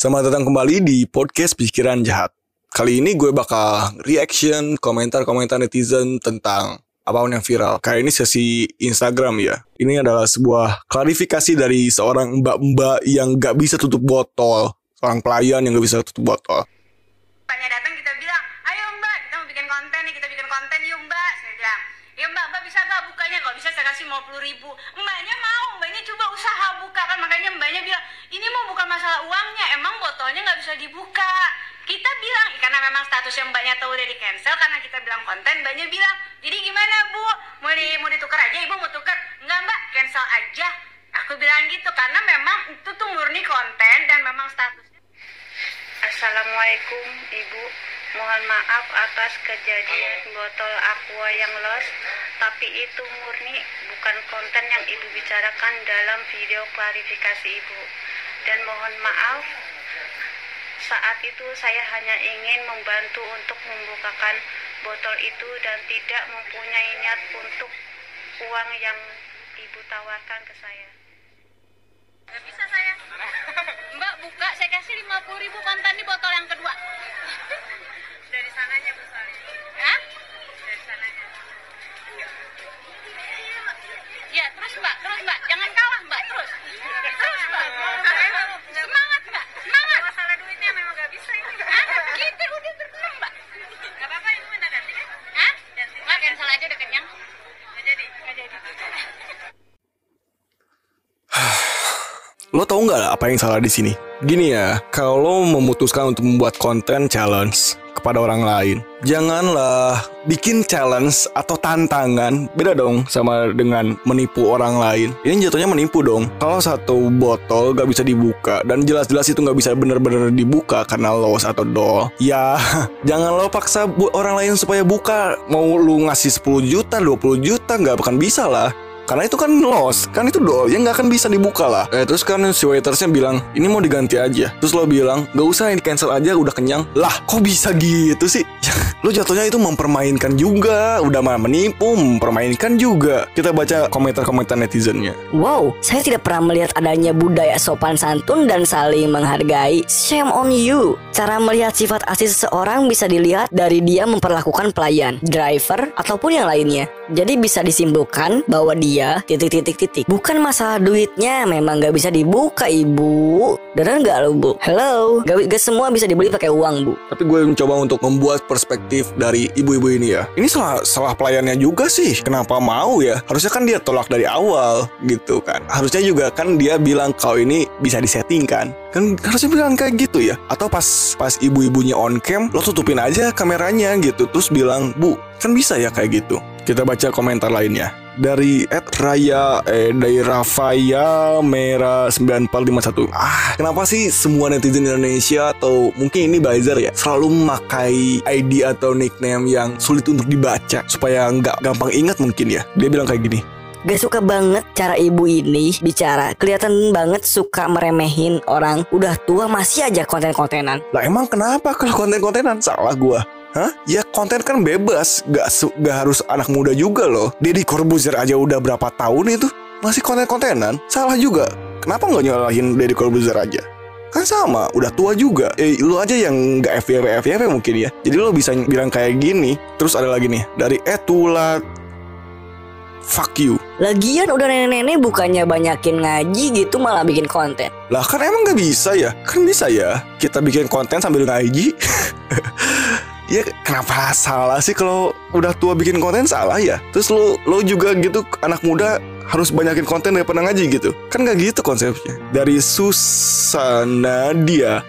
Selamat datang kembali di podcast Pikiran Jahat. Kali ini gue bakal reaction komentar-komentar netizen tentang apa pun yang viral. Kayak ini sesi Instagram ya. Ini adalah sebuah klarifikasi dari seorang mbak-mbak yang gak bisa tutup botol. Seorang pelayan yang gak bisa tutup botol. Mbaknya datang kita bilang, ayo mbak kita mau bikin konten nih, kita bikin konten yuk mbak. Saya bilang, ya mbak, mbak bisa mbak bukanya? Kalau bisa saya kasih 50 ribu. Mbaknya mau, mbaknya coba usaha buka kan. Makanya mbaknya bilang, ini mau bukan masalah uangnya, emang botolnya nggak bisa dibuka. Kita bilang, karena memang status yang mbaknya tahu udah di cancel, karena kita bilang konten, mbaknya bilang, jadi gimana bu? Mau di mau ditukar aja, ibu mau tukar? Enggak mbak, cancel aja. Aku bilang gitu, karena memang itu tuh murni konten dan memang statusnya Assalamualaikum Mohon maaf atas kejadian botol aqua yang los Tapi itu murni bukan konten yang Ibu bicarakan dalam video klarifikasi Ibu. Dan mohon maaf saat itu saya hanya ingin membantu untuk membukakan botol itu dan tidak mempunyai niat untuk uang yang Ibu tawarkan ke saya. Gak bisa saya. Mbak buka, saya kasih 50 ribu konten di botol yang kedua. Dari sananya Bu Sari. Hah? Dari sananya. Ya, terus Mbak, terus Mbak. Jangan kalah Mbak, terus. Terus Mbak. Semangat Mbak, semangat. Masalah duitnya memang gak bisa ini. Hah? Kita udah berkenang Mbak. Gak apa-apa, Ibu minta ganti kan? Hah? Nggak, cancel aja udah kenyang. Gak jadi? Gak jadi. Lo tau nggak apa yang salah di sini? Gini ya, kalau lo memutuskan untuk membuat konten challenge kepada orang lain, janganlah bikin challenge atau tantangan beda dong sama dengan menipu orang lain. Ini jatuhnya menipu dong. Kalau satu botol gak bisa dibuka dan jelas-jelas itu gak bisa bener-bener dibuka karena loss atau doll, ya jangan lo paksa buat orang lain supaya buka. Mau lu ngasih 10 juta, 20 juta gak akan bisa lah. Karena itu kan loss, kan itu doll yang nggak akan bisa dibuka lah. Eh terus kan si waitersnya bilang ini mau diganti aja. Terus lo bilang gak usah ini cancel aja udah kenyang. Lah kok bisa gitu sih? lo jatuhnya itu mempermainkan juga, udah mah menipu, mempermainkan juga. Kita baca komentar-komentar netizennya. Wow, saya tidak pernah melihat adanya budaya sopan santun dan saling menghargai. Shame on you. Cara melihat sifat asli seseorang bisa dilihat dari dia memperlakukan pelayan, driver, ataupun yang lainnya. Jadi bisa disimpulkan bahwa dia titik-titik-titik. Bukan masalah duitnya, memang gak bisa dibuka ibu. Beneran gak lo bu? Hello, gak, gak semua bisa dibeli pakai uang bu. Tapi gue mencoba untuk membuat perspektif dari ibu-ibu ini ya. Ini salah salah pelayannya juga sih. Kenapa mau ya? Harusnya kan dia tolak dari awal gitu kan. Harusnya juga kan dia bilang kalau ini bisa disetting kan. Kan harusnya bilang kayak gitu ya. Atau pas pas ibu-ibunya on cam, lo tutupin aja kameranya gitu. Terus bilang, "Bu, kan bisa ya kayak gitu." Kita baca komentar lainnya. Dari Ed Raya eh dari Rafaya Merah 9451 ah kenapa sih semua netizen Indonesia atau mungkin ini buzzer ya selalu memakai ID atau nickname yang sulit untuk dibaca supaya nggak gampang ingat mungkin ya? Dia bilang kayak gini. Gak suka banget cara ibu ini bicara. Kelihatan banget suka meremehin orang. Udah tua masih aja konten-kontenan. Lah emang kenapa kalau konten-kontenan? Salah gua Hah? Ya konten kan bebas, gak, su- gak harus anak muda juga loh. Deddy Corbuzier aja udah berapa tahun itu masih konten-kontenan, salah juga. Kenapa nggak nyalahin Deddy Corbuzier aja? Kan sama, udah tua juga. Eh, lu aja yang nggak FYP FYP mungkin ya. Jadi lo bisa bilang kayak gini. Terus ada lagi nih dari Etula Fuck you. Lagian udah nenek-nenek bukannya banyakin ngaji gitu malah bikin konten Lah kan emang nggak bisa ya? Kan bisa ya. Kita bikin konten sambil ngaji. Ya kenapa salah sih kalau udah tua bikin konten salah ya? Terus lo lo juga gitu anak muda harus banyakin konten daripada ngaji gitu. Kan gak gitu konsepnya. Dari Susana dia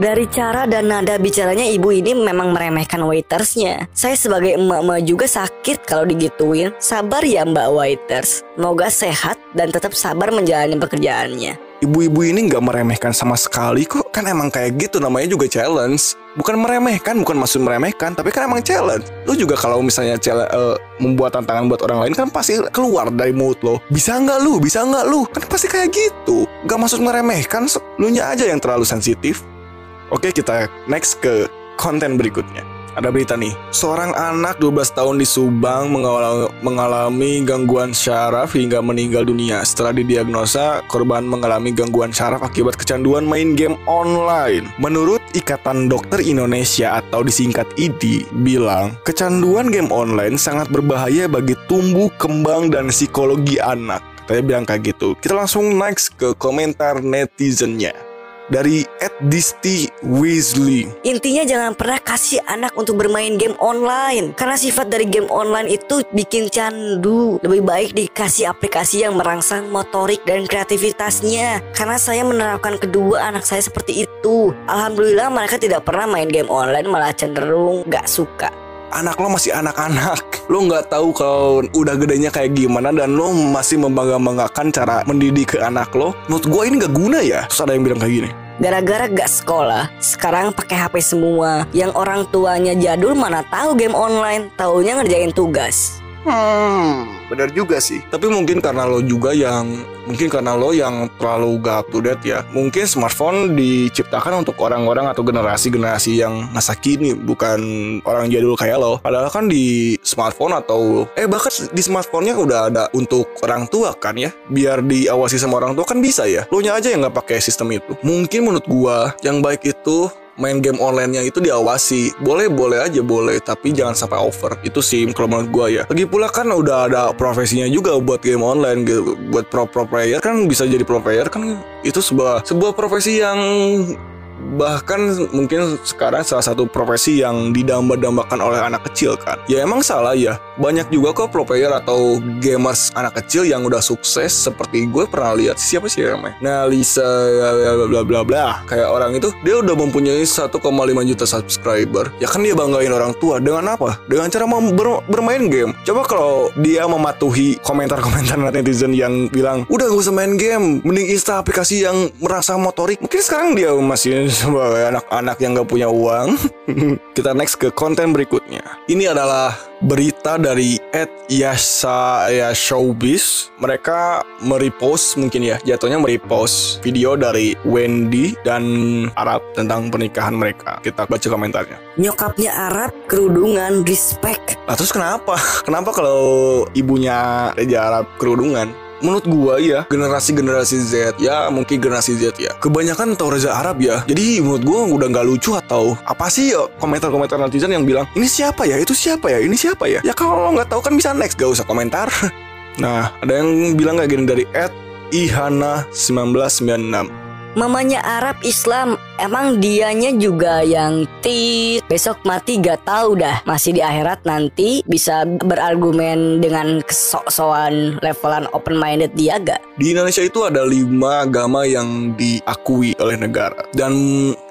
Dari cara dan nada bicaranya ibu ini memang meremehkan waitersnya Saya sebagai emak-emak juga sakit kalau digituin Sabar ya mbak waiters Semoga sehat dan tetap sabar menjalani pekerjaannya ibu-ibu ini nggak meremehkan sama sekali kok. Kan emang kayak gitu namanya juga challenge. Bukan meremehkan, bukan maksud meremehkan, tapi kan emang challenge. Lo juga kalau misalnya eh, membuat tantangan buat orang lain kan pasti keluar dari mulut lo. Bisa nggak lu? Bisa nggak lu? Kan pasti kayak gitu. Gak maksud meremehkan, lu nya aja yang terlalu sensitif. Oke kita next ke konten berikutnya. Ada berita nih. Seorang anak 12 tahun di Subang mengalami, gangguan syaraf hingga meninggal dunia. Setelah didiagnosa, korban mengalami gangguan syaraf akibat kecanduan main game online. Menurut Ikatan Dokter Indonesia atau disingkat IDI bilang, kecanduan game online sangat berbahaya bagi tumbuh, kembang, dan psikologi anak. Saya bilang kayak gitu. Kita langsung next ke komentar netizennya dari Disti Weasley. Intinya jangan pernah kasih anak untuk bermain game online. Karena sifat dari game online itu bikin candu. Lebih baik dikasih aplikasi yang merangsang motorik dan kreativitasnya. Karena saya menerapkan kedua anak saya seperti itu. Alhamdulillah mereka tidak pernah main game online malah cenderung gak suka anak lo masih anak-anak lo nggak tahu kalau udah gedenya kayak gimana dan lo masih membangga-banggakan cara mendidik ke anak lo menurut gue ini gak guna ya terus ada yang bilang kayak gini Gara-gara gak sekolah, sekarang pakai HP semua. Yang orang tuanya jadul mana tahu game online, taunya ngerjain tugas. Hmm, benar juga sih. Tapi mungkin karena lo juga yang mungkin karena lo yang terlalu gak up to date ya. Mungkin smartphone diciptakan untuk orang-orang atau generasi-generasi yang masa kini, bukan orang jadul kayak lo. Padahal kan di smartphone atau eh bahkan di smartphone-nya udah ada untuk orang tua kan ya. Biar diawasi sama orang tua kan bisa ya. Lo nya aja yang nggak pakai sistem itu. Mungkin menurut gua yang baik itu main game online-nya itu diawasi. Boleh boleh aja boleh, tapi jangan sampai over. Itu sih kalau menurut gua ya. Lagi pula kan udah ada profesinya juga buat game online gitu. Buat pro pro player kan bisa jadi pro player kan itu sebuah sebuah profesi yang bahkan mungkin sekarang salah satu profesi yang didamba-dambakan oleh anak kecil kan? Ya emang salah ya. Banyak juga kok pro player atau gamers anak kecil yang udah sukses seperti gue pernah lihat. Siapa sih namanya nah Lisa bla bla bla bla kayak orang itu dia udah mempunyai 1,5 juta subscriber. Ya kan dia banggain orang tua. Dengan apa? Dengan cara ber- bermain game. Coba kalau dia mematuhi komentar-komentar netizen yang bilang udah gak usah main game. Mending install aplikasi yang merasa motorik. Mungkin sekarang dia masih sebagai anak-anak yang gak punya uang kita next ke konten berikutnya ini adalah berita dari Ed Yasa ya Showbiz mereka merepost mungkin ya jatuhnya merepost video dari Wendy dan Arab tentang pernikahan mereka kita baca komentarnya Nyokapnya Arab, kerudungan, respect. Nah terus kenapa? Kenapa kalau ibunya Reja Arab kerudungan? Menurut gua ya generasi-generasi Z ya mungkin generasi Z ya. Kebanyakan tahu Reza Arab ya. Jadi menurut gua udah nggak lucu atau apa sih ya komentar-komentar netizen yang bilang ini siapa ya? Itu siapa ya? Ini siapa ya? Ya kalau nggak tahu kan bisa next gak usah komentar. Nah ada yang bilang kayak gini dari Ed Ihana 1996 Mamanya Arab Islam, emang dianya juga yang tit. Besok mati gak tahu dah. Masih di akhirat nanti bisa berargumen dengan kesok-sokan levelan open minded dia gak? Di Indonesia itu ada lima agama yang diakui oleh negara dan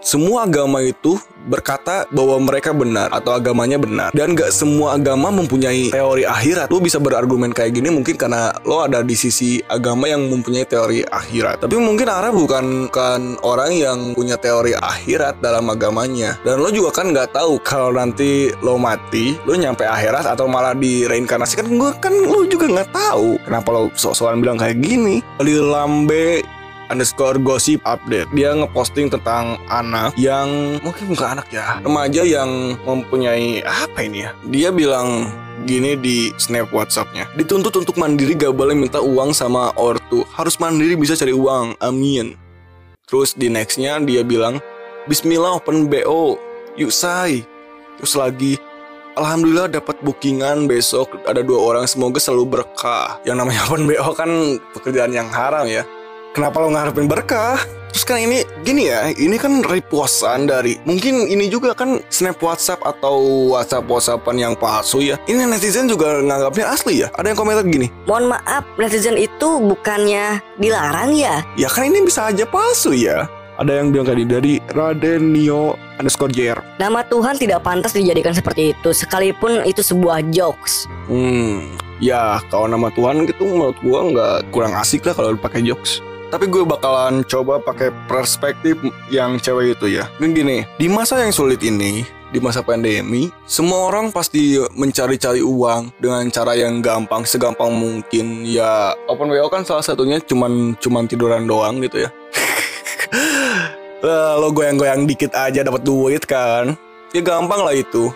semua agama itu berkata bahwa mereka benar atau agamanya benar dan gak semua agama mempunyai teori akhirat lo bisa berargumen kayak gini mungkin karena lo ada di sisi agama yang mempunyai teori akhirat tapi mungkin Arab bukan kan orang yang punya teori akhirat dalam agamanya. Dan lo juga kan nggak tahu kalau nanti lo mati lo nyampe akhirat atau malah direinkarnasikan gue kan lo juga nggak tahu kenapa lo sok-sokan bilang kayak gini. Di lambe underscore gosip update dia ngeposting tentang anak yang mungkin bukan anak ya remaja yang mempunyai apa ini ya? Dia bilang gini di snap whatsappnya dituntut untuk mandiri gak boleh minta uang sama ortu. Harus mandiri bisa cari uang. Amin terus di nextnya dia bilang Bismillah open BO yuk say terus lagi Alhamdulillah dapat bookingan besok ada dua orang semoga selalu berkah. Yang namanya open BO kan pekerjaan yang haram ya. Kenapa lo ngarepin berkah? Terus kan ini gini ya, ini kan repostan dari mungkin ini juga kan snap WhatsApp atau WhatsApp WhatsAppan yang palsu ya. Ini netizen juga nganggapnya asli ya. Ada yang komentar gini, Mohon maaf, netizen itu bukannya dilarang ya? ya kan ini bisa aja palsu ya. Ada yang bilang tadi dari Radenio underscore JR. Nama Tuhan tidak pantas dijadikan seperti itu, sekalipun itu sebuah jokes. Hmm, ya kalau nama Tuhan gitu menurut gua nggak kurang asik lah kalau pakai jokes. Tapi gue bakalan coba pakai perspektif yang cewek itu ya. Ini gini, di masa yang sulit ini, di masa pandemi, semua orang pasti mencari-cari uang dengan cara yang gampang, segampang mungkin. Ya, open WO kan salah satunya cuman cuman tiduran doang gitu ya. Lo goyang-goyang dikit aja dapat duit kan. Ya gampang lah itu.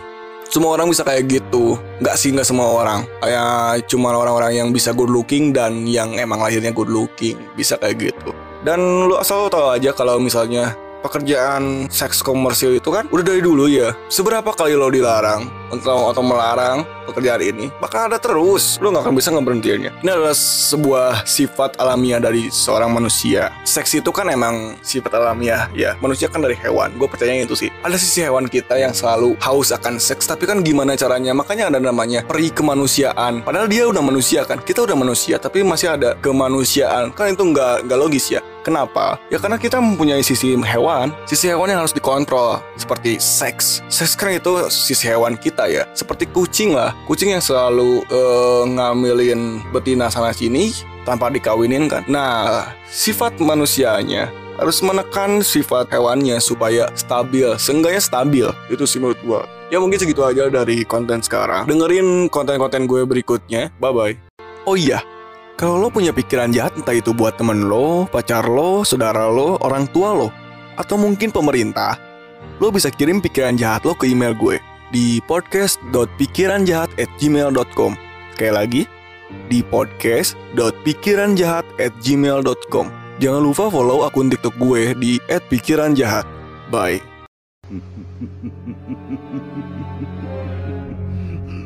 Semua orang bisa kayak gitu. Nggak sih nggak semua orang. Kayak cuma orang-orang yang bisa good looking dan yang emang lahirnya good looking bisa kayak gitu. Dan lu asal lu tahu aja kalau misalnya pekerjaan seks komersil itu kan udah dari dulu ya. Seberapa kali lo dilarang atau atau melarang pekerjaan ini, bakal ada terus. Lo nggak akan bisa ngeberhentiinnya. Ini adalah sebuah sifat alamiah dari seorang manusia. Seks itu kan emang sifat alamiah ya. Manusia kan dari hewan. Gue percaya itu sih. Ada sisi hewan kita yang selalu haus akan seks, tapi kan gimana caranya? Makanya ada namanya peri kemanusiaan. Padahal dia udah manusia kan. Kita udah manusia, tapi masih ada kemanusiaan. Kan itu nggak nggak logis ya. Kenapa? Ya karena kita mempunyai sisi hewan, sisi hewan yang harus dikontrol, seperti seks. Seks kan itu sisi hewan kita ya, seperti kucing lah. Kucing yang selalu uh, ngambilin betina sana sini tanpa dikawinin kan. Nah, sifat manusianya harus menekan sifat hewannya supaya stabil, seenggaknya stabil. Itu sih menurut gua. Ya mungkin segitu aja dari konten sekarang. Dengerin konten-konten gue berikutnya. Bye-bye. Oh iya, kalau lo punya pikiran jahat entah itu buat temen lo, pacar lo, saudara lo, orang tua lo, atau mungkin pemerintah, lo bisa kirim pikiran jahat lo ke email gue di podcast.pikiranjahat@gmail.com. Sekali lagi, di podcast.pikiranjahat@gmail.com. Jangan lupa follow akun TikTok gue di @pikiranjahat. Bye.